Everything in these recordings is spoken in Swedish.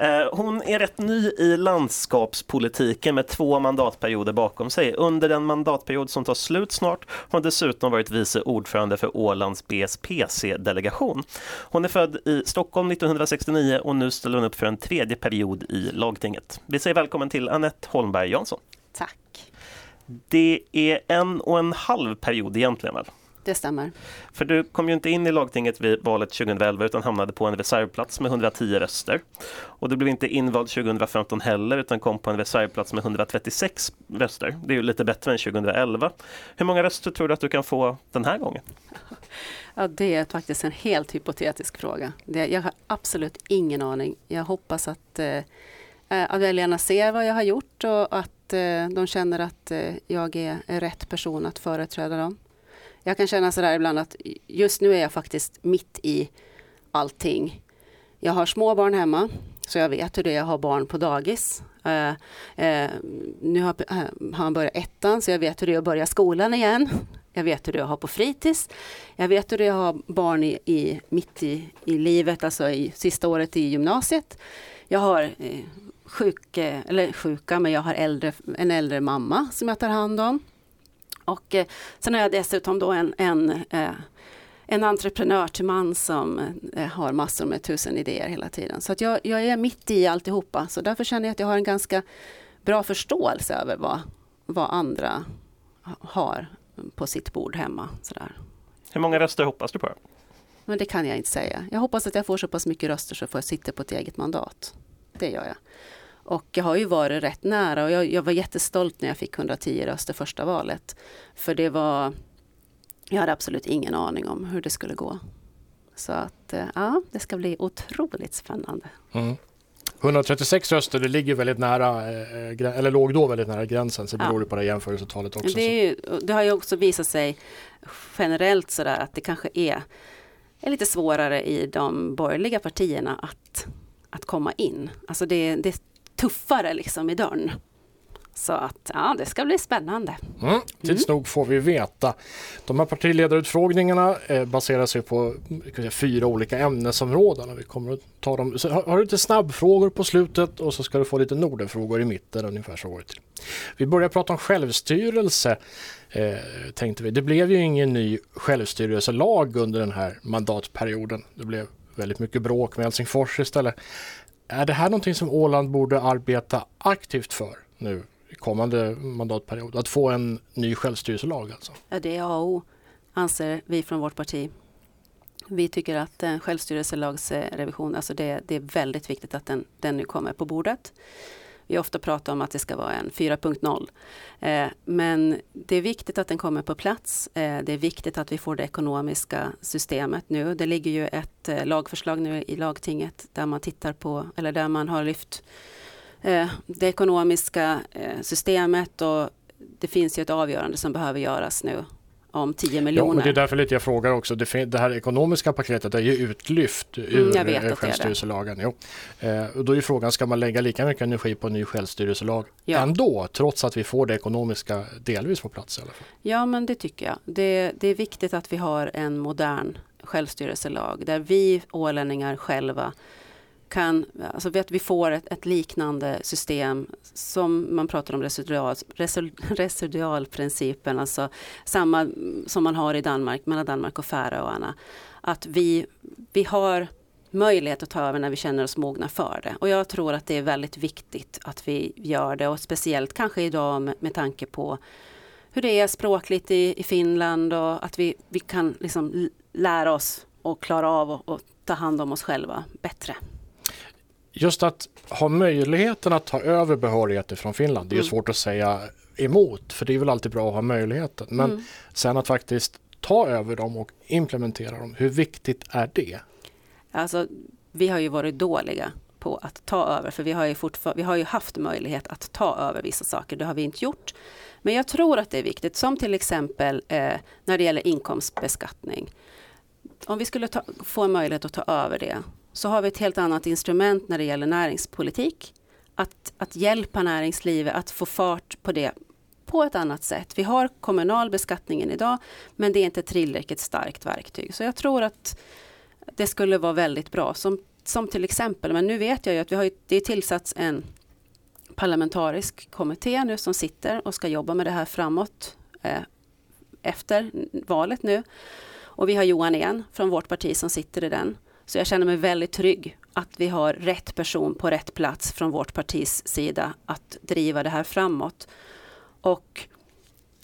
Eh, hon är rätt ny i landskapspolitiken med två mandatperioder bakom sig. Under den mandatperiod som tar slut snart har hon dessutom varit vice ordförande för Ålands BSPC-delegation. Hon är född i Stockholm 1969 och nu ställer hon upp för en tredje period i lagtinget. Vi säger välkommen till Annette Holmberg Jansson. Tack. Det är en och en halv period egentligen väl? Det stämmer. För du kom ju inte in i lagtinget vid valet 2011 utan hamnade på en reservplats med 110 röster. Och du blev inte invald 2015 heller utan kom på en reservplats med 136 röster. Det är ju lite bättre än 2011. Hur många röster tror du att du kan få den här gången? Ja, det är faktiskt en helt hypotetisk fråga. Det, jag har absolut ingen aning. Jag hoppas att, eh, att väljarna ser vad jag har gjort och att eh, de känner att eh, jag är rätt person att företräda dem. Jag kan känna sådär ibland att just nu är jag faktiskt mitt i allting. Jag har små barn hemma, så jag vet hur det är att ha barn på dagis. Uh, uh, nu har, uh, har han börjat ettan, så jag vet hur det är att börja skolan igen. Jag vet hur det är att ha på fritids. Jag vet hur det är att ha barn i, i mitt i, i livet, alltså i sista året i gymnasiet. Jag har sjuk, eller sjuka, men jag har äldre, en äldre mamma som jag tar hand om. Och eh, sen har jag dessutom då en, en, eh, en entreprenör till man som eh, har massor med tusen idéer hela tiden. Så att jag, jag är mitt i alltihopa. Så därför känner jag att jag har en ganska bra förståelse över vad, vad andra har på sitt bord hemma. Sådär. Hur många röster hoppas du på? Men det kan jag inte säga. Jag hoppas att jag får så pass mycket röster så får jag sitta på ett eget mandat. Det gör jag. Och jag har ju varit rätt nära och jag, jag, var jättestolt när jag fick 110 röster första valet. För det var, jag hade absolut ingen aning om hur det skulle gå. Så att eh, ja, det ska bli otroligt spännande. Mm. 136 röster, det ligger väldigt nära, eh, eller låg då väldigt nära gränsen, så det beror ja. på det jämförelsetalet också. Det, är, det, har ju också visat sig generellt sådär att det kanske är, är lite svårare i de borgerliga partierna att, att komma in. Alltså det, det tuffare liksom i dörren. Så att ja, det ska bli spännande. Mm, tids nog får vi veta. De här partiledarutfrågningarna eh, baserar sig på säga, fyra olika ämnesområden. vi kommer att ta dem. Så har, du lite snabbfrågor på slutet och så ska du få lite Nordenfrågor i mitten. Ungefär så det till. Vi börjar prata om självstyrelse. Eh, tänkte vi. Det blev ju ingen ny självstyrelselag under den här mandatperioden. Det blev väldigt mycket bråk med Helsingfors istället. Är det här någonting som Åland borde arbeta aktivt för nu i kommande mandatperiod? Att få en ny självstyrelselag alltså? Ja, det är A och O, anser vi från vårt parti. Vi tycker att en självstyrelselagsrevision, alltså det, det är väldigt viktigt att den, den nu kommer på bordet. Vi ofta pratar om att det ska vara en 4.0. Eh, men det är viktigt att den kommer på plats. Eh, det är viktigt att vi får det ekonomiska systemet nu. Det ligger ju ett eh, lagförslag nu i lagtinget där man tittar på, eller där man har lyft det ekonomiska systemet och det finns ju ett avgörande som behöver göras nu om 10 miljoner. Ja, och det är därför lite jag frågar också. Det, det här ekonomiska paketet är ju utlyft mm, ur mm, självstyrelselagen. Jo. Eh, och då är frågan, ska man lägga lika mycket energi på en ny självstyrelselag ja. ändå, trots att vi får det ekonomiska delvis på plats? I alla fall? Ja, men det tycker jag. Det, det är viktigt att vi har en modern självstyrelselag där vi ålänningar själva kan, alltså att vi får ett, ett, liknande system som man pratar om residual, residualprincipen, alltså samma som man har i Danmark, mellan Danmark och Färöarna. Att vi, vi har möjlighet att ta över när vi känner oss mogna för det. Och jag tror att det är väldigt viktigt att vi gör det och speciellt kanske idag med, med tanke på hur det är språkligt i, i Finland och att vi, vi kan liksom lära oss och klara av att ta hand om oss själva bättre just att ha möjligheten att ta över behörigheter från Finland, det är mm. svårt att säga emot, för det är väl alltid bra att ha möjligheten. Men mm. sen att faktiskt ta över dem och implementera dem, hur viktigt är det? Alltså, vi har ju varit dåliga på att ta över, för vi har ju, vi har ju haft möjlighet att ta över vissa saker, det har vi inte gjort. Men jag tror att det är viktigt, som till exempel eh, när det gäller inkomstbeskattning. Om vi skulle ta, få en möjlighet att ta över det, så har vi ett helt annat instrument när det gäller näringspolitik. Att, att hjälpa näringslivet att få fart på det på ett annat sätt. Vi har kommunal beskattningen idag men det är inte tillräckligt starkt verktyg. Så jag tror att det skulle vara väldigt bra. Som som till exempel, men nu vet jag ju att vi har ju, det är tillsatts en parlamentarisk kommitté nu som sitter och ska jobba med det här framåt eh, efter valet nu. Och vi har Johan En från vårt parti som sitter i den. Så jag känner mig väldigt trygg att vi har rätt person på rätt plats från vårt partis sida att driva det här framåt. Och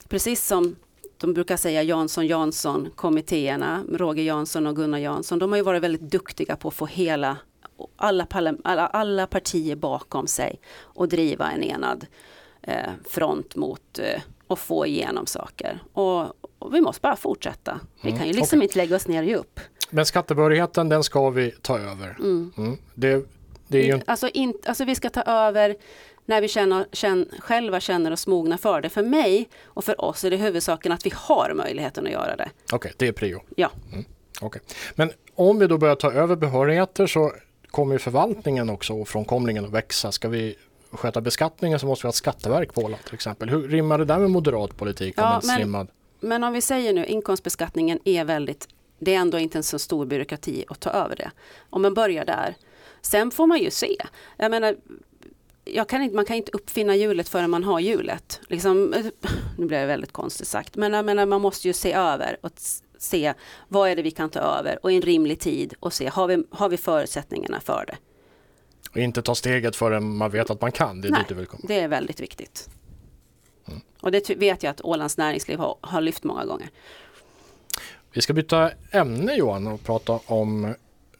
precis som de brukar säga Jansson Jansson kommittéerna, Roger Jansson och Gunnar Jansson, de har ju varit väldigt duktiga på att få hela alla, alla, alla partier bakom sig och driva en enad eh, front mot eh, och få igenom saker. Och, och vi måste bara fortsätta. Vi mm, kan ju liksom okay. inte lägga oss ner och ge upp. Men skattebehörigheten den ska vi ta över. Mm. Mm. Det, det är ju... alltså, in, alltså vi ska ta över när vi känner, känner, själva känner oss mogna för det. För mig och för oss är det huvudsaken att vi har möjligheten att göra det. Okej, okay, det är prio. Ja. Mm. Okay. Men om vi då börjar ta över behörigheter så kommer förvaltningen också och frånkomlingen att växa. Ska vi sköta beskattningen så måste vi ha ett skatteverk på Åland till exempel. Hur rimmar det där med moderat politik? Ja, men, men om vi säger nu inkomstbeskattningen är väldigt, det är ändå inte en så stor byråkrati att ta över det. Om man börjar där. Sen får man ju se. Jag menar, jag kan inte, man kan inte uppfinna hjulet förrän man har hjulet. Liksom, nu blir det väldigt konstigt sagt, men jag menar, man måste ju se över och se vad är det vi kan ta över och i en rimlig tid och se har vi, har vi förutsättningarna för det. Och inte ta steget förrän man vet att man kan. Det är, Nej, dit det är väldigt viktigt. Mm. Och det vet jag att Ålands näringsliv har, har lyft många gånger. Vi ska byta ämne Johan och prata om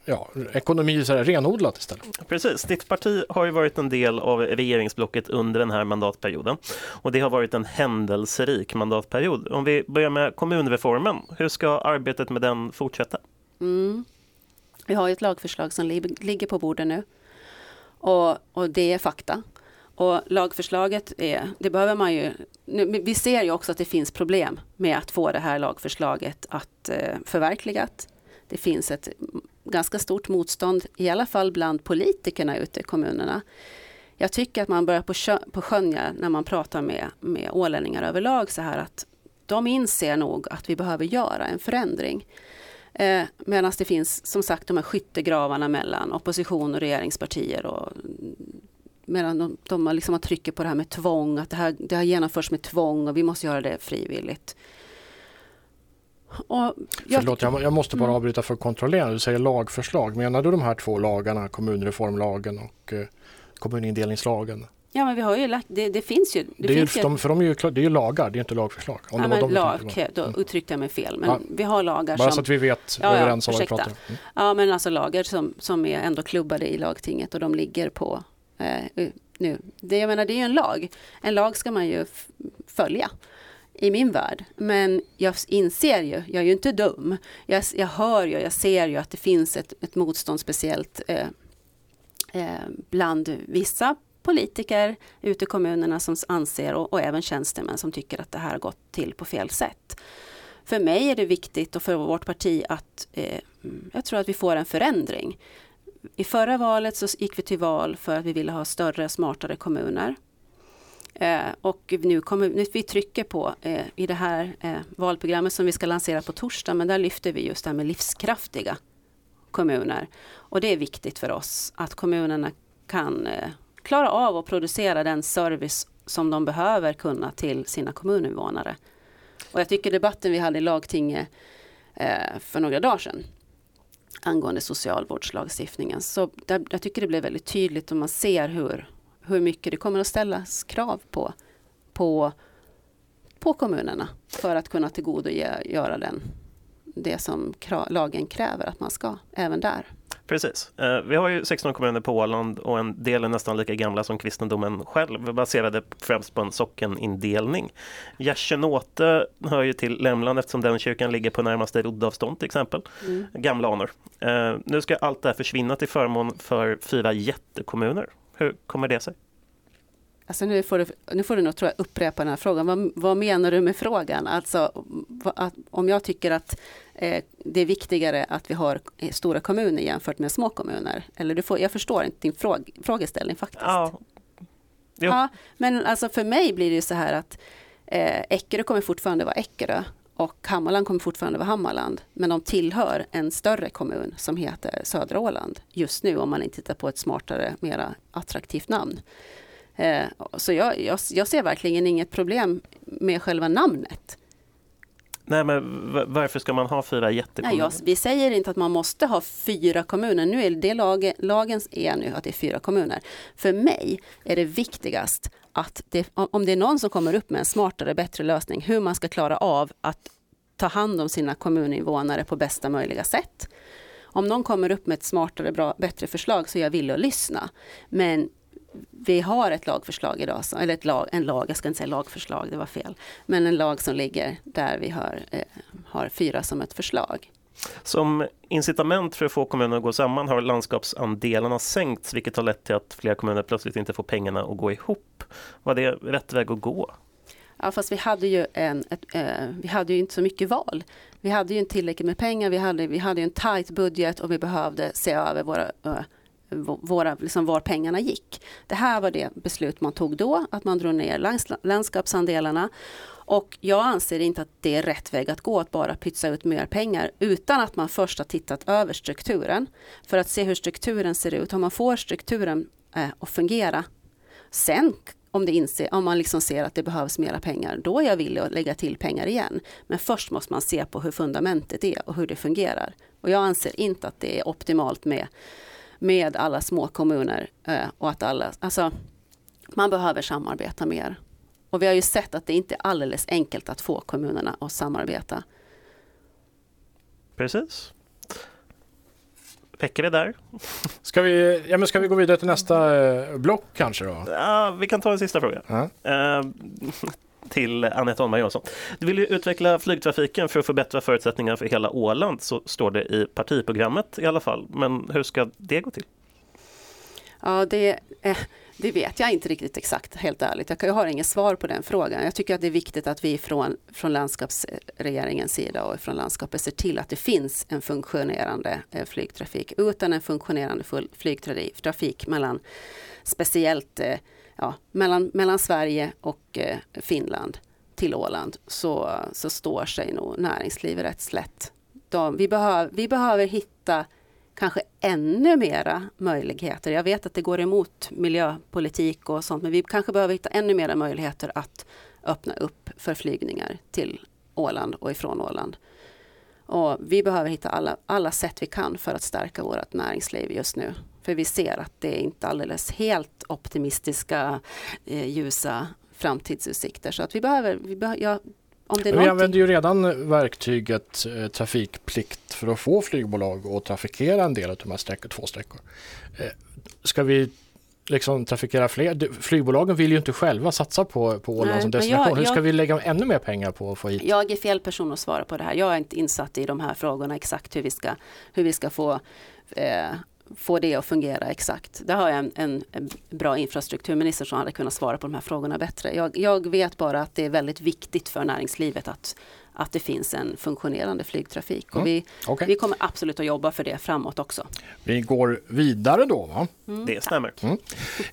ja, ekonomi så här, renodlat istället. Precis, ditt parti har ju varit en del av regeringsblocket under den här mandatperioden och det har varit en händelserik mandatperiod. Om vi börjar med kommunreformen, hur ska arbetet med den fortsätta? Mm. Vi har ett lagförslag som ligger på bordet nu och, och det är fakta. Och lagförslaget är, det behöver man ju, vi ser ju också att det finns problem med att få det här lagförslaget att eh, förverkligat. Det finns ett ganska stort motstånd, i alla fall bland politikerna ute i kommunerna. Jag tycker att man börjar på, på skönja när man pratar med, med ålänningar överlag så här att de inser nog att vi behöver göra en förändring. Eh, Medan det finns som sagt de här skyttegravarna mellan opposition och regeringspartier och medan de, de liksom trycker på det här med tvång, att det, här, det har genomförts med tvång och vi måste göra det frivilligt. Och jag, Förlåt, jag, jag måste bara mm. avbryta för att kontrollera. Du säger lagförslag. Menar du de här två lagarna, kommunreformlagen och eh, kommunindelningslagen? Ja, men vi har ju lagt, det, det finns ju. Det, det finns ju, de, för de är ju, det är ju lagar, det är inte lagförslag. Om ja, det men lag, okay, då mm. uttryckte jag mig fel. Men ja. vi har lagar Bara som... så att vi vet ja, överens om vad vi pratar om. Mm. Ja, men alltså lagar som, som är ändå klubbade i lagtinget och de ligger på eh, nu. Det, jag menar, det är ju en lag. En lag ska man ju följa i min värld. Men jag inser ju, jag är ju inte dum. Jag, jag hör ju, jag ser ju att det finns ett, ett motstånd speciellt eh, eh, bland vissa politiker ute i kommunerna som anser och, och, även tjänstemän som tycker att det här har gått till på fel sätt. För mig är det viktigt och för vårt parti att eh, mm, jag tror att vi får en förändring. I förra valet så gick vi till val för att vi ville ha större, smartare kommuner. Eh, och nu kommer nu vi trycker på eh, i det här eh, valprogrammet som vi ska lansera på torsdag, men där lyfter vi just det här med livskraftiga kommuner. Och det är viktigt för oss att kommunerna kan eh, klara av att producera den service som de behöver kunna till sina kommuninvånare. Och jag tycker debatten vi hade i lagtinget eh, för några dagar sedan angående socialvårdslagstiftningen. Så där, jag tycker det blev väldigt tydligt och man ser hur hur mycket det kommer att ställas krav på, på, på kommunerna för att kunna tillgodogöra den, det som lagen kräver att man ska, även där. Precis. Eh, vi har ju 16 kommuner på Åland och en del är nästan lika gamla som kristendomen själv, baserade främst på en sockenindelning. Gärsenåte hör ju till Lämland eftersom den kyrkan ligger på närmaste roddavstånd till exempel. Mm. Gamla anor. Eh, nu ska allt det här försvinna till förmån för fyra jättekommuner. Hur kommer det sig? Alltså nu, får du, nu får du nog tror jag, upprepa den här frågan. Vad, vad menar du med frågan? Alltså, vad, om jag tycker att eh, det är viktigare att vi har stora kommuner jämfört med små kommuner? Eller du får, jag förstår inte din fråg, frågeställning faktiskt. Ja. ja, men alltså för mig blir det så här att eh, Eckerö kommer fortfarande vara Eckerö och Hammarland kommer fortfarande vara Hammarland, men de tillhör en större kommun som heter Södra Åland just nu om man inte tittar på ett smartare, mera attraktivt namn. Eh, så jag, jag, jag ser verkligen inget problem med själva namnet. Nej, men varför ska man ha fyra Nej, jättekommuner? jag, vi säger inte att man måste ha fyra kommuner. Nu är det lag, lagens är nu att det är fyra kommuner. För mig är det viktigast att det, om om det är någon som kommer upp med en smartare, bättre lösning, hur man ska klara av att ta hand om sina kommuninvånare på bästa möjliga sätt. Om någon kommer upp med ett smartare, bra, bättre förslag så är jag villig att lyssna. Men vi har ett lagförslag idag, eller ett lag, en lag, jag ska inte säga lagförslag, det var fel, men en lag som ligger där vi har, eh, har fyra som ett förslag. Som incitament för att få kommuner att gå samman har landskapsandelarna sänkts vilket har lett till att fler kommuner plötsligt inte får pengarna att gå ihop. Var det rätt väg att gå? Ja, fast vi hade ju, en, ett, eh, vi hade ju inte så mycket val. Vi hade ju inte tillräckligt med pengar, vi hade, vi hade en tight budget och vi behövde se över våra, eh, våra, liksom var pengarna gick. Det här var det beslut man tog då, att man drog ner lands, landskapsandelarna. Och jag anser inte att det är rätt väg att gå, att bara pytsa ut mer pengar utan att man först har tittat över strukturen för att se hur strukturen ser ut. Om man får strukturen eh, att fungera Sen om, det inser, om man liksom ser att det behövs mera pengar, då är jag villig att lägga till pengar igen. Men först måste man se på hur fundamentet är och hur det fungerar. Och jag anser inte att det är optimalt med, med alla små kommuner eh, och att alla, alltså man behöver samarbeta mer. Och vi har ju sett att det inte är alldeles enkelt att få kommunerna att samarbeta. Precis. Räcker det där? Ska vi, ja, men ska vi gå vidare till nästa eh, block kanske då? Ja, vi kan ta en sista fråga. Ja. Eh, till Anette Holmberg Jansson. Du vill ju utveckla flygtrafiken för att förbättra förutsättningarna för hela Åland, så står det i partiprogrammet i alla fall. Men hur ska det gå till? Ja, det, eh, det vet jag inte riktigt exakt, helt ärligt. Jag, kan- jag har inget svar på den frågan. Jag tycker att det är viktigt att vi från, från landskapsregeringens sida och från landskapet ser till att det finns en funktionerande eh, flygtrafik. Utan en funktionerande full flygtrafik mellan speciellt eh, ja, mellan, mellan Sverige och eh, Finland till Åland så, så står sig nog näringslivet rätt slätt. De, vi, behöv, vi behöver hitta kanske ännu mera möjligheter. Jag vet att det går emot miljöpolitik och sånt, men vi kanske behöver hitta ännu mera möjligheter att öppna upp för flygningar till Åland och ifrån Åland. Och vi behöver hitta alla, alla sätt vi kan för att stärka vårt näringsliv just nu. För vi ser att det är inte alldeles helt optimistiska, eh, ljusa framtidsutsikter. Så att vi behöver, vi behöver ja, om det är vi någonting- använder ju redan verktyget eh, trafikplikt för att få flygbolag att trafikera en del av de här sträckor, två sträckor. Eh, ska vi liksom trafikera fler? Flygbolagen vill ju inte själva satsa på, på Åland Nej, som destination. jag- Hur ska jag- vi lägga ännu mer pengar på att få hit? Jag är fel person att svara på det här. Jag är inte insatt i de här frågorna exakt hur vi ska, hur vi ska få, eh, få det att fungera exakt. Där har jag en, en, en bra infrastrukturminister som hade kunnat svara på de här frågorna bättre. Jag, jag vet bara att det är väldigt viktigt för näringslivet att, att det finns en funktionerande flygtrafik. Och Mm, vi, Okej, vi kommer absolut att jobba för det framåt också. vi går vidare då. Va? Det stämmer.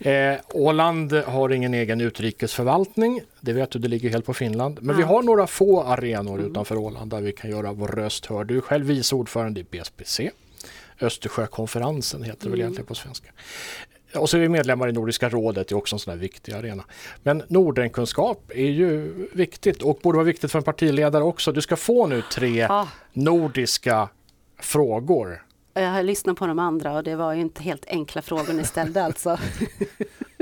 Eh, Åland har ingen egen utrikesförvaltning. Det vet du, det ligger helt på Finland. Men vi har några få arenor utanför Åland där vi kan göra vår röst hörd. Du är själv vice ordförande i BSPC. Östersjökonferensen heter det väl Mm. egentligen på svenska. Och så är vi medlemmar i Nordiska rådet, det är också en sån här viktig arena. Men Nordenkunskap är ju viktigt och borde vara viktigt för en partiledare också. Du ska få nu tre Ja, nordiska frågor. jag har lyssnat på de andra och det var ju inte helt enkla frågor ni ställde alltså.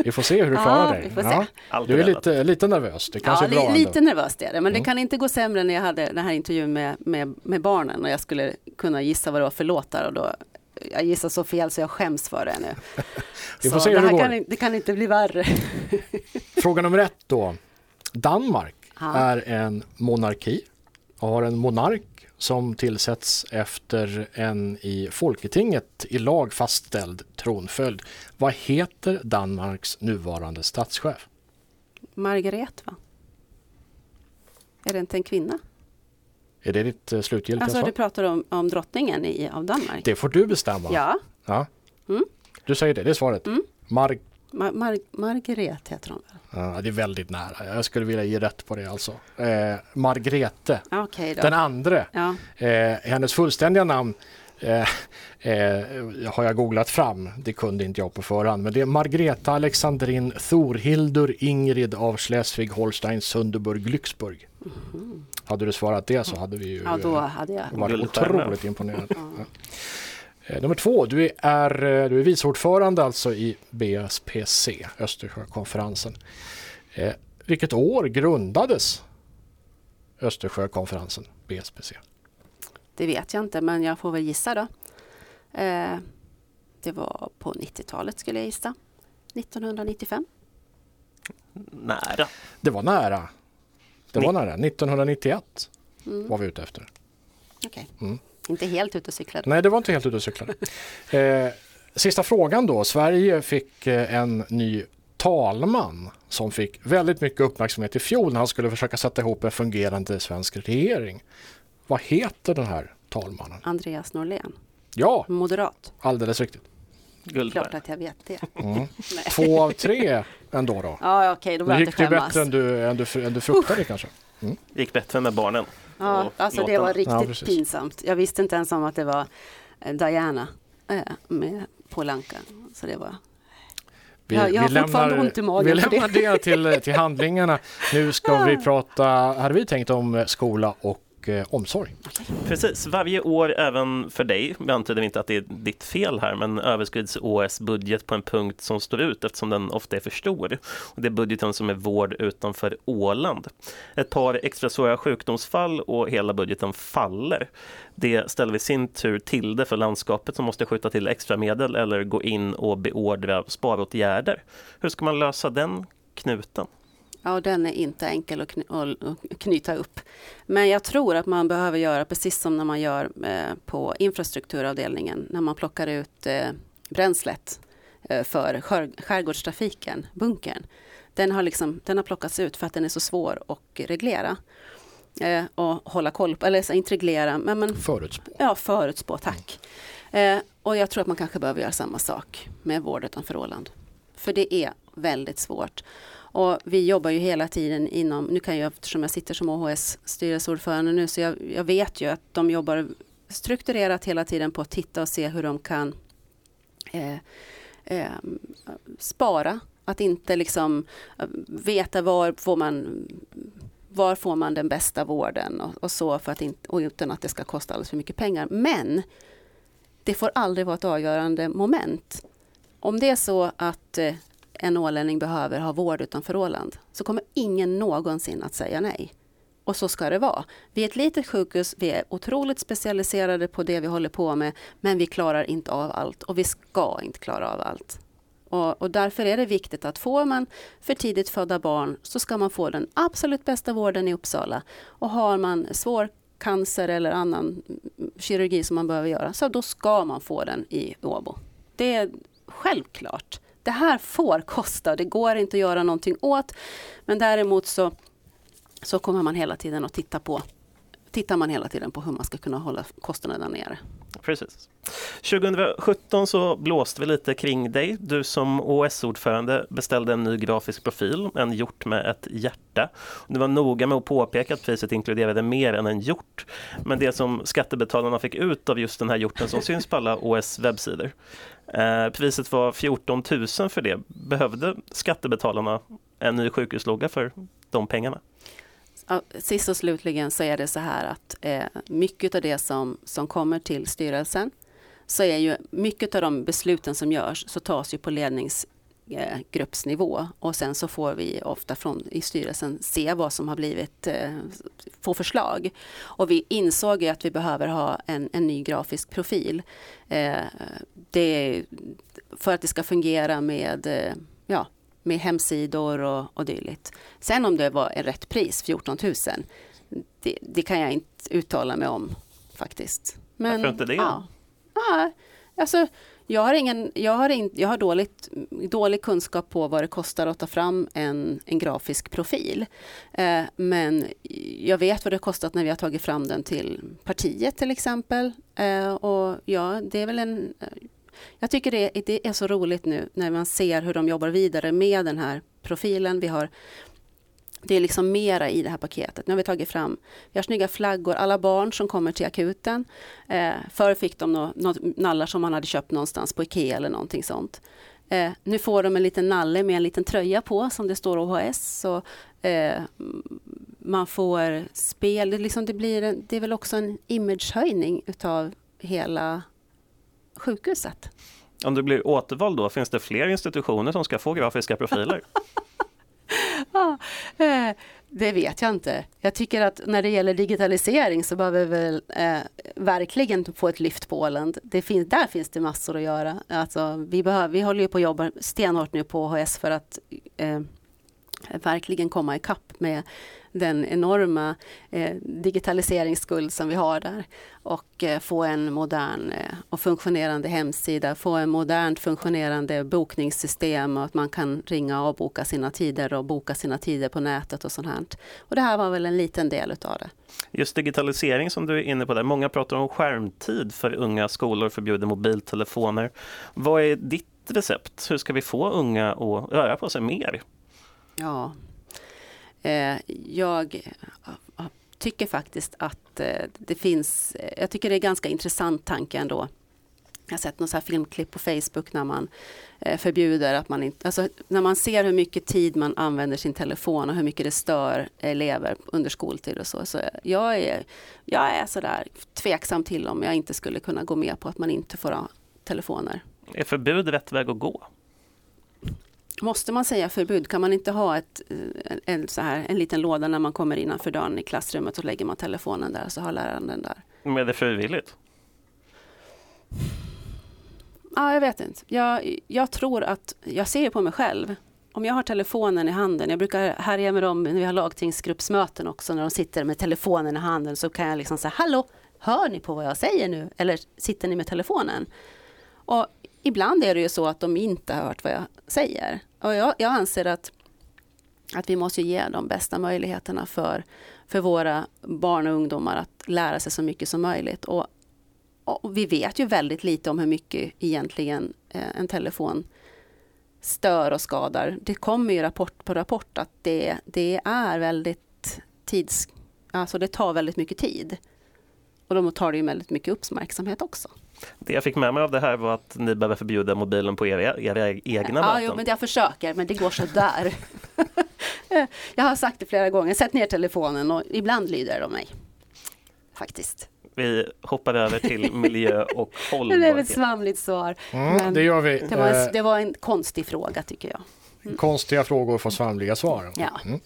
Vi får se hur du Ja, klarar dig. Allt Du är lite, lite nervös, det kanske ja, är bra li, ändå. lite nervöst är det, men Mm. det kan inte gå sämre när jag hade den här intervjun med, med, med barnen och jag skulle kunna gissa vad det var för låtar och då jag gissar så fel så jag skäms för det nu. Vi får så se hur det, det går. kan, det kan inte bli värre. Fråga nummer ett då. Danmark Ja. är en monarki och har en monark som tillsätts efter en i Folketinget i lag fastställd tronföljd. Vad heter Danmarks nuvarande statschef? Margaret va? Är det inte en kvinna? Är det ditt eh, slutgiltiga Alltså svar? du pratar om, om drottningen i, av Danmark? Det får du bestämma. Ja, Ja. Mm. Du säger det, det är svaret. Mm. Mar- Mar Mar Margret heter hon väl? Ja, det är väldigt nära. Jag skulle vilja ge rätt på det alltså. Eh, Margrethe, Okej okay då. den andra. Ja. Eh, hennes fullständiga namn eh, eh, har jag googlat fram. Det kunde inte jag på förhand. Men det är Margreta Alexandrin Thorhildur Ingrid av Schleswig-Holstein Sunderburg Glücksburg. Mm. Hade du svarat det så hade vi ju ja, då hade jag. varit otroligt imponerade. Ja. Eh, nummer två, du är, eh, du är vice ordförande alltså i BSPC, Östersjökonferensen. Eh, vilket år grundades Östersjökonferensen, BSPC? Det vet jag inte, men jag får väl gissa då. Eh, det var på 90-talet skulle jag gissa. 1995. Nära. Det var nära. Det var nära. 1991 mm. var vi ute efter. Okej. Okay. Mm. Inte helt ute och cyklade. Nej, det var inte helt ute och cyklade. eh, sista frågan då. Sverige fick eh, en ny talman som fick väldigt mycket uppmärksamhet i fjol när han skulle försöka sätta ihop en fungerande svensk regering. Vad heter den här talmannen? Andreas Norlén. Ja, Moderat. alldeles riktigt. Guldberg. Klart att jag vet det. Mm. Två av tre ändå då. Ja, okej, okay, då gick det bättre än du, än du, än du fruktade uh. kanske. Mm. Det gick bättre med barnen. Ja, alltså det var riktigt ja, pinsamt. Jag visste inte ens om att det var eh, Diana äh, med Polanka. Så det var vi, ja, jag har vi fortfarande lämnar, ont i magen. Vi lämnar det, det till, till handlingarna. Nu ska vi prata, hade vi tänkt om skola och och eh, omsorg. Precis, varje år även för dig, vi antyder inte att det är ditt fel här, men överskrids OS budget på en punkt som står ut eftersom den ofta är för stor. Och det är budgeten som är vård utanför Åland. Ett par extra svåra sjukdomsfall och hela budgeten faller. Det ställer vi sin tur till det för landskapet som måste skjuta till extra medel eller gå in och beordra sparåtgärder. Hur ska man lösa den knuten? Ja, den är inte enkel att knyta upp. Men jag tror att man behöver göra precis som när man gör eh, på infrastrukturavdelningen, när man plockar ut eh, bränslet eh, för skärgårdstrafiken, bunkern. Den har, liksom, den har plockats ut för att den är så svår att reglera och hålla koll på, eller inte reglera, men, men förutspå. Ja, förutspå, tack. Mm. och jag tror att man kanske behöver göra samma sak med vård utanför Åland. För det är väldigt svårt. Och vi jobbar ju hela tiden inom, nu kan jag eftersom jag sitter som OHS styrelseordförande nu, så jag, jag vet ju att de jobbar strukturerat hela tiden på att titta och se hur de kan eh, eh, spara. Att inte liksom eh, veta var får man var får man den bästa vården och, och så för att inte, och utan att det ska kosta alldeles för mycket pengar. Men det får aldrig vara ett avgörande moment. Om det är så att eh, en ålänning behöver ha vård utanför Åland så kommer ingen någonsin att säga nej. Och så ska det vara. Vi är ett litet sjukhus, vi är otroligt specialiserade på det vi håller på med, men vi klarar inte av allt och vi ska inte klara av allt. Och, och, därför är det viktigt att får man för tidigt födda barn så ska man få den absolut bästa vården i Uppsala. Och har man svår cancer eller annan kirurgi som man behöver göra, så då ska man få den i Åbo. Det är självklart det här får kosta, det går inte att göra någonting åt. Men däremot så, så kommer man hela tiden att titta på tittar man hela tiden på hur man ska kunna hålla kostnaderna nere. Precis. 2017 så blåste vi lite kring dig. Du som OS-ordförande beställde en ny grafisk profil, en hjort med ett hjärta. Du var noga med att påpeka att priset inkluderade mer än en hjort. Men det som skattebetalarna fick ut av just den här hjorten som syns på alla OS webbsidor. Eh, priset var 14 000 för det. Behövde skattebetalarna en ny sjukhuslogga för de pengarna? sist och slutligen så är det så här att eh, mycket av det som, som kommer till styrelsen så är ju mycket av de besluten som görs så tas ju på lednings eh, och sen så får vi ofta från i styrelsen se vad som har blivit, eh, få förslag. Och vi insåg ju att vi behöver ha en, en ny grafisk profil. Eh, det, för att det ska fungera med ja, med hemsidor och, och dylikt. Sen om det var en rätt pris, 14 000, det, det kan jag inte uttala mig om faktiskt. Men, Varför inte det? Ja, ja, alltså, jag har, ingen, jag har, in, jag har dåligt, dålig kunskap på vad det kostar att ta fram en, en grafisk profil. Eh, men jag vet vad det kostat när vi har tagit fram den till partiet till exempel. Eh, och ja, det är väl en eh, jag tycker det, det är så roligt nu när man ser hur de jobbar vidare med den här profilen. Vi har det är liksom mera i det här paketet. Nu har vi tagit fram, vi har snygga flaggor, alla barn som kommer till akuten. Eh, förr fick de några nå, nallar som man hade köpt någonstans på Ikea eller någonting sånt. Eh, nu får de en liten nalle med en liten tröja på som det står OHS. Så, eh, man får spel, det, liksom, det, blir en, det är väl också en imagehöjning utav hela sjukhuset. Om det blir återval då, finns det fler institutioner som ska få grafiska profiler? ja, eh, det vet jag inte. Jag tycker att när det gäller digitalisering så behöver vi väl eh, verkligen få ett lyft på Åland. Det finns, där finns det massor att göra. Alltså, vi, behöver, vi håller ju på att jobba stenhårt nu på HS för att eh, verkligen komma ikapp med den enorma eh, digitaliseringsskuld som vi har där och eh, få en modern eh, och funktionerande hemsida, få en modernt funktionerande bokningssystem och att man kan ringa och boka sina tider och boka sina tider på nätet och sånt här. Och det här var väl en liten del utav det. Just digitalisering som du är inne på där, många pratar om skärmtid för unga, skolor förbjuder mobiltelefoner. Vad är ditt recept? Hur ska vi få unga att röra på sig mer? Ja, Eh, jag tycker faktiskt att eh, det finns, eh, jag tycker det är ganska intressant tanke ändå. Jag har sett något så här filmklipp på Facebook när man eh, förbjuder att man inte, alltså när man ser hur mycket tid man använder sin telefon och hur mycket det stör elever under skoltid och så. Så jag är, jag är sådär tveksam till om jag inte skulle kunna gå med på att man inte får ha telefoner. Är förbud rätt väg att gå? Måste man säga förbud? Kan man inte ha ett, eh, en, så här, en liten låda när man kommer innanför dörren i klassrummet och lägger man telefonen där så har läraren den där? Men är det frivilligt? Ja, jag vet inte. Jag, jag tror att, jag ser på mig själv. Om jag har telefonen i handen, jag brukar härja med dem när vi har lagtingsgruppsmöten också, när de sitter med telefonen i handen så kan jag liksom säga Hallå, hör ni på vad jag säger nu? Eller sitter ni med telefonen? Och ibland är det ju så att de inte har hört vad jag säger. Och jag, jag anser att, att vi måste ge de bästa möjligheterna för, för våra barn och ungdomar att lära sig så mycket som möjligt. Och, och vi vet ju väldigt lite om hur mycket egentligen eh, en telefon stör och skadar. Det kommer ju rapport på rapport att det, det är väldigt tids... Alltså det tar väldigt mycket tid. Och då tar det ju väldigt mycket uppmärksamhet också. Det jag fick med mig av det här var att ni behöver förbjuda mobilen på era, era egna ja, Jo, men jag försöker, men det går så där. jag har sagt det flera gånger, sätt ner telefonen och ibland lyder de mig. Faktiskt. Vi hoppar över till miljö och hållbarhet. Det är ett svamligt svar. Mm, det gör vi. Det var, en, det var en konstig fråga tycker jag. Mm. Konstiga frågor får svamliga svar. Ja. Mm.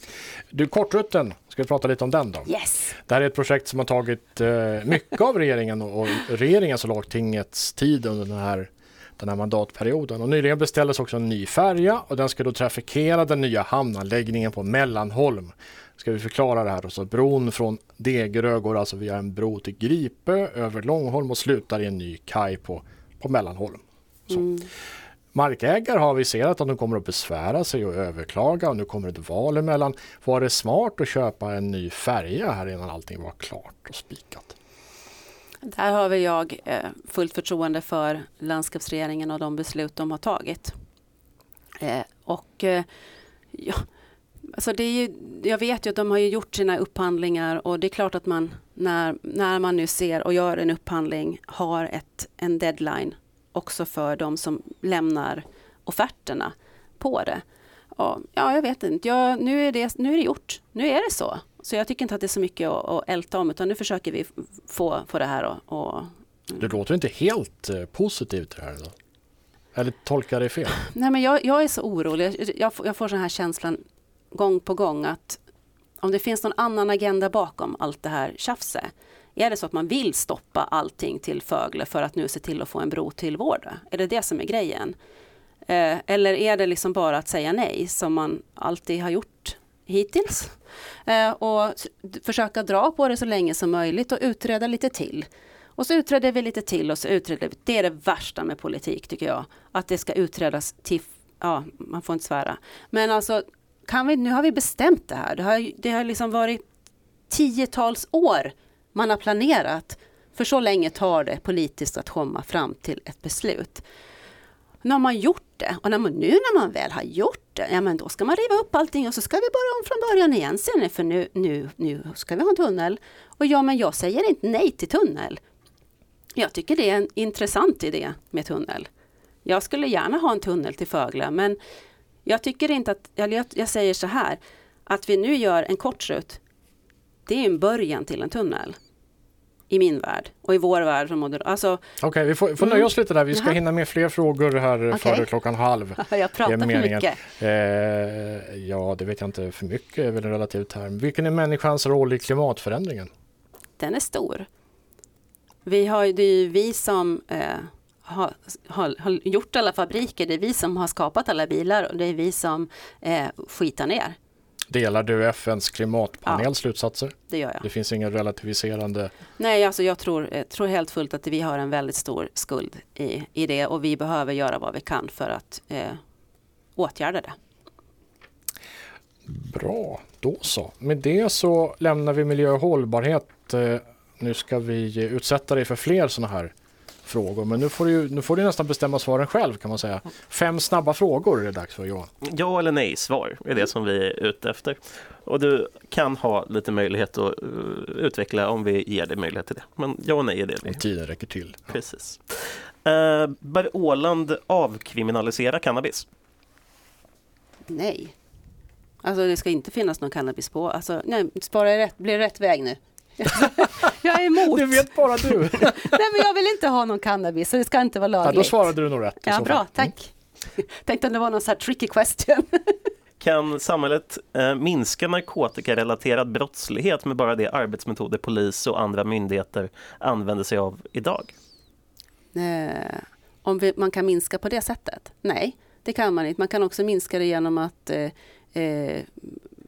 Du, Kortrutten, ska vi prata lite om den då? Yes. Det här är ett projekt som har tagit eh, mycket av regeringen och, regeringens och lagtingets tid under den här, den här mandatperioden. Och nyligen beställdes också en ny färja och den ska då trafikera den nya hamnanläggningen på Mellanholm. Ska vi förklara det här då? Så bron från Degerö går alltså via en bro till Gripö över Långholm och slutar i en ny kaj på, på Mellanholm. Mm. Markägare har aviserat att de kommer att besvära sig och överklaga och nu kommer ett val emellan. Var det smart att köpa en ny färja här innan allting var klart och spikat? Där har väl jag eh, fullt förtroende för landskapsregeringen och de beslut de har tagit. Eh, och eh, ja, alltså det är ju, jag vet ju att de har gjort sina upphandlingar och det är klart att man när, när man nu ser och gör en upphandling har ett, en deadline också för de som lämnar offerterna på det. Och, ja, jag vet inte. Ja, nu, är det, nu är det gjort. Nu är det så. Så jag tycker inte att det är så mycket att, att älta om utan nu försöker vi få, få det här och, och Du låter inte helt eh, positiv till det här. Då. Eller tolkar det fel? Nej, men jag, jag är så orolig. Jag, jag får den här känslan gång på gång att om det finns någon annan agenda bakom allt det här tjafset är det så att man vill stoppa allting till Fögle för att nu se till att få en bro till Vårdö? Är det det som är grejen? Eh, eller är det liksom bara att säga nej som man alltid har gjort hittills? Eh, och försöka dra på det så länge som möjligt och utreda lite till. Och så utreder vi lite till och så utreder vi. Det är det värsta med politik tycker jag. Att det ska utredas till, ja man får inte svära. Men alltså, kan vi, nu har vi bestämt det här. Det har, det har liksom varit tiotals år man har planerat För så länge tar det politiskt att komma fram till ett beslut. Nu har man gjort det och när man, nu när man väl har gjort det, ja men då ska man riva upp allting och så ska vi börja om från början igen sen för nu, nu, nu ska vi ha en tunnel. Och ja, men jag säger inte nej till tunnel. Jag tycker det är en intressant idé med tunnel. Jag skulle gärna ha en tunnel till Fögle men jag tycker inte att, jag, jag säger så här, att vi nu gör en kortrut, det är en början till en tunnel i min värld och i vår värld som moderat. Alltså, Okej, okay, vi får, får nöja oss lite där. Vi ska hinna med fler frågor här okay. före klockan halv. Jag pratar för mycket. Eh, ja, det vet jag inte. För mycket är väl en relativ term. Vilken är människans roll i klimatförändringen? Den är stor. Vi har, det är ju vi som eh, har, har, har, gjort alla fabriker, det är vi som har skapat alla bilar och det är vi som eh, skitar ner. Delar du FNs klimatpanels ja, slutsatser? Det gör jag. Det finns ingen relativiserande? Nej, alltså jag tror, jag tror helt fullt att vi har en väldigt stor skuld i, i det och vi behöver göra vad vi kan för att eh, åtgärda det. Bra, då så. Med det så lämnar vi miljö och hållbarhet. Eh, nu ska vi utsätta dig för fler sådana här frågor. Men nu får, du, nu får du nästan bestämma svaren själv kan man säga. Fem snabba frågor är det dags för Johan. Ja eller nej svar är det som vi är ute efter. Och du kan ha lite möjlighet att uh, utveckla om vi ger dig möjlighet till det. Men ja och nej är det. Om tiden räcker till. Precis. Uh, bör Åland avkriminalisera cannabis? Nej. Alltså det ska inte finnas någon cannabis på. Alltså, nej, spara rätt, blir rätt väg nu. jag är emot. Det vet bara du. Nej, men jag vill inte ha någon cannabis, så det ska inte vara lagligt. Ja, då svarade du nog rätt. Ja, bra, tack. Mm. Tänkte om det var någon så här tricky question. kan samhället eh, minska narkotikarelaterad brottslighet med bara de arbetsmetoder polis och andra myndigheter använder sig av idag? Eh, om vi, man kan minska på det sättet? Nej, det kan man inte. Man kan också minska det genom att eh, eh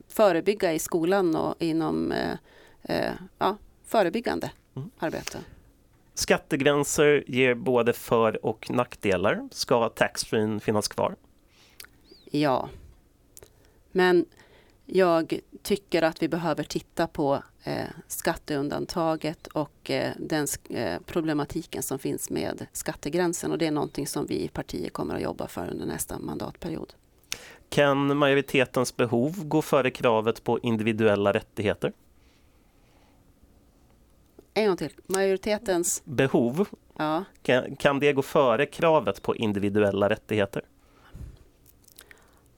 förebygga i skolan och inom eh, ja, förebyggande mm. arbete. Skattegränser ger både för och nackdelar. Ska taxfree finnas kvar? Ja. Men jag tycker att vi behöver titta på eh, skatteundantaget och eh, den eh, problematiken som finns med skattegränsen och det är någonting som vi i partiet kommer att jobba för under nästa mandatperiod. Kan majoritetens behov gå före kravet på individuella rättigheter? En gång till. Majoritetens behov. Ja. Kan, kan det gå före kravet på individuella rättigheter?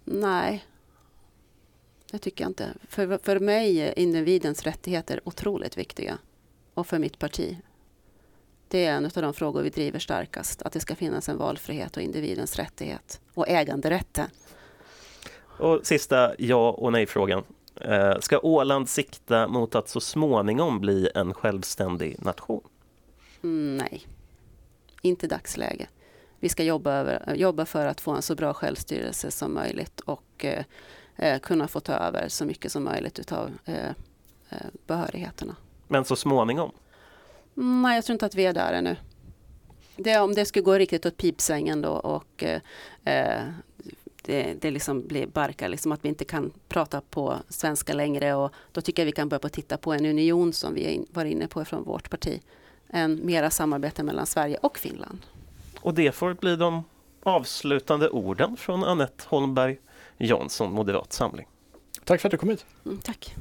Nej, det tycker jag inte. För, för mig är individens rättigheter otroligt viktiga. Och för mitt parti. Det är en av de frågor vi driver starkast. Att det ska finnas en valfrihet och individens rättighet. Och äganderätten. Och sista ja och nej-frågan. Eh, ska Åland sikta mot att så småningom bli en självständig nation? Mm, nej, inte dagsläge. Vi ska jobba, över, jobba för att få en så bra självstyrelse som möjligt och eh, eh kunna få ta över så mycket som möjligt av eh, eh, behörigheterna. Men så småningom? Mm, nej, jag tror inte att vi är där ännu. Det, om det skulle gå riktigt åt pipsvängen då och eh, det, det liksom blir barkar, liksom att vi inte kan prata på svenska längre och då tycker jag vi kan börja på titta på en union som vi var inne på från vårt parti. En mera samarbete mellan Sverige och Finland. Och det får bli de avslutande orden från Annette Holmberg Jansson, Moderat Samling. Tack för att du kom hit. Mm, tack.